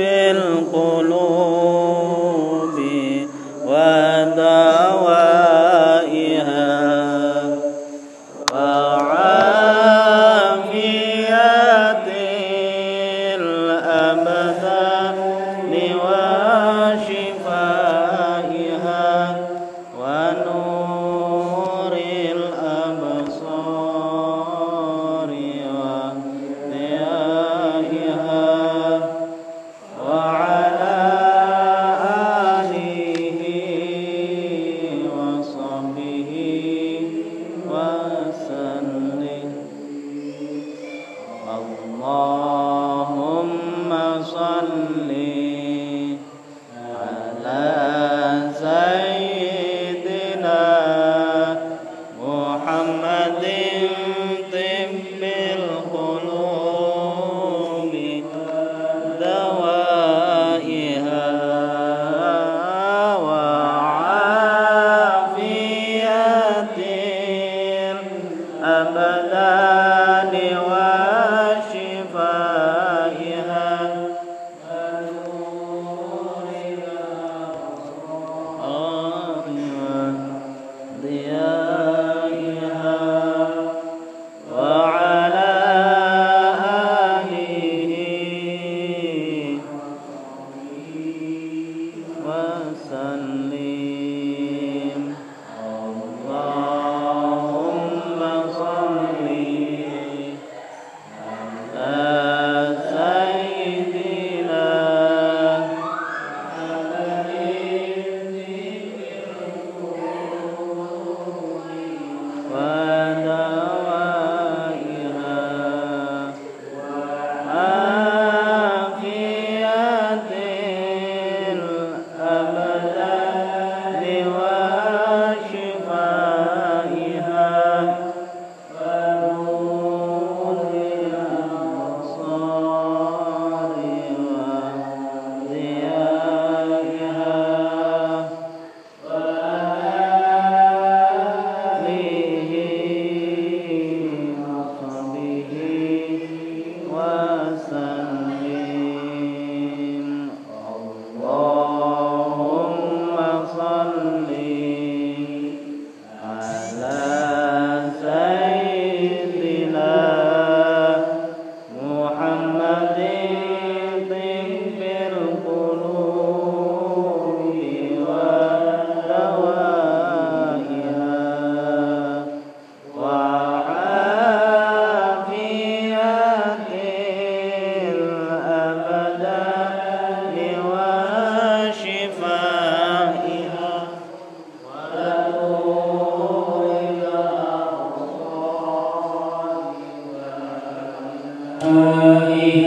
القلوب ودوائها وعافية الأبدان وشفائها اللهم صل على سيدنا محمد طب القلوب دوائها وعافية أبدا and uh, إله